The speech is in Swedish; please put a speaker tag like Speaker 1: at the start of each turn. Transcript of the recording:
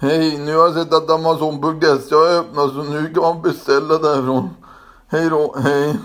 Speaker 1: Hej, nu har jag sett att Amazon.se har öppnat så nu kan man beställa därifrån. Hej då, hej.